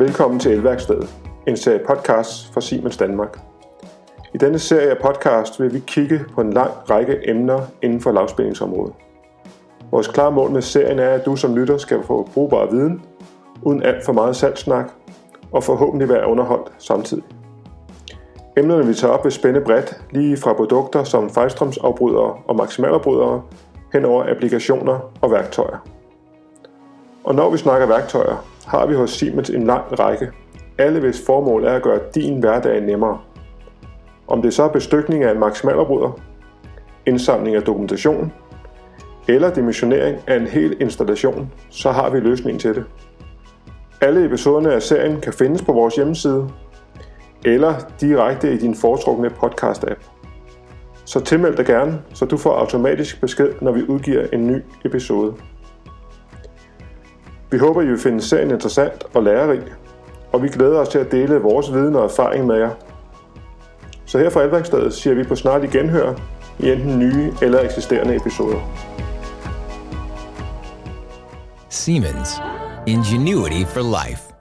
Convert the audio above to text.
Velkommen til Elværkstedet, en serie podcast fra Siemens Danmark. I denne serie af podcast vil vi kigge på en lang række emner inden for lavspændingsområdet. Vores klare mål med serien er, at du som lytter skal få brugbar viden, uden alt for meget salgsnak, og forhåbentlig være underholdt samtidig. Emnerne vi tager op vil spænde bredt, lige fra produkter som fejlstrømsafbrydere og maksimalafbrydere, hen over applikationer og værktøjer. Og når vi snakker værktøjer, har vi hos Siemens en lang række, alle hvis formål er at gøre din hverdag nemmere. Om det så er bestykning af en maksimalafbryder, indsamling af dokumentation, eller dimensionering af en hel installation, så har vi løsningen til det. Alle episoderne af serien kan findes på vores hjemmeside, eller direkte i din foretrukne podcast-app. Så tilmeld dig gerne, så du får automatisk besked, når vi udgiver en ny episode. Vi håber, I vil finde serien interessant og lærerig, og vi glæder os til at dele vores viden og erfaring med jer. Så her fra Elværkstedet siger vi på snart igen hør i enten nye eller eksisterende episoder. Siemens. Ingenuity for life.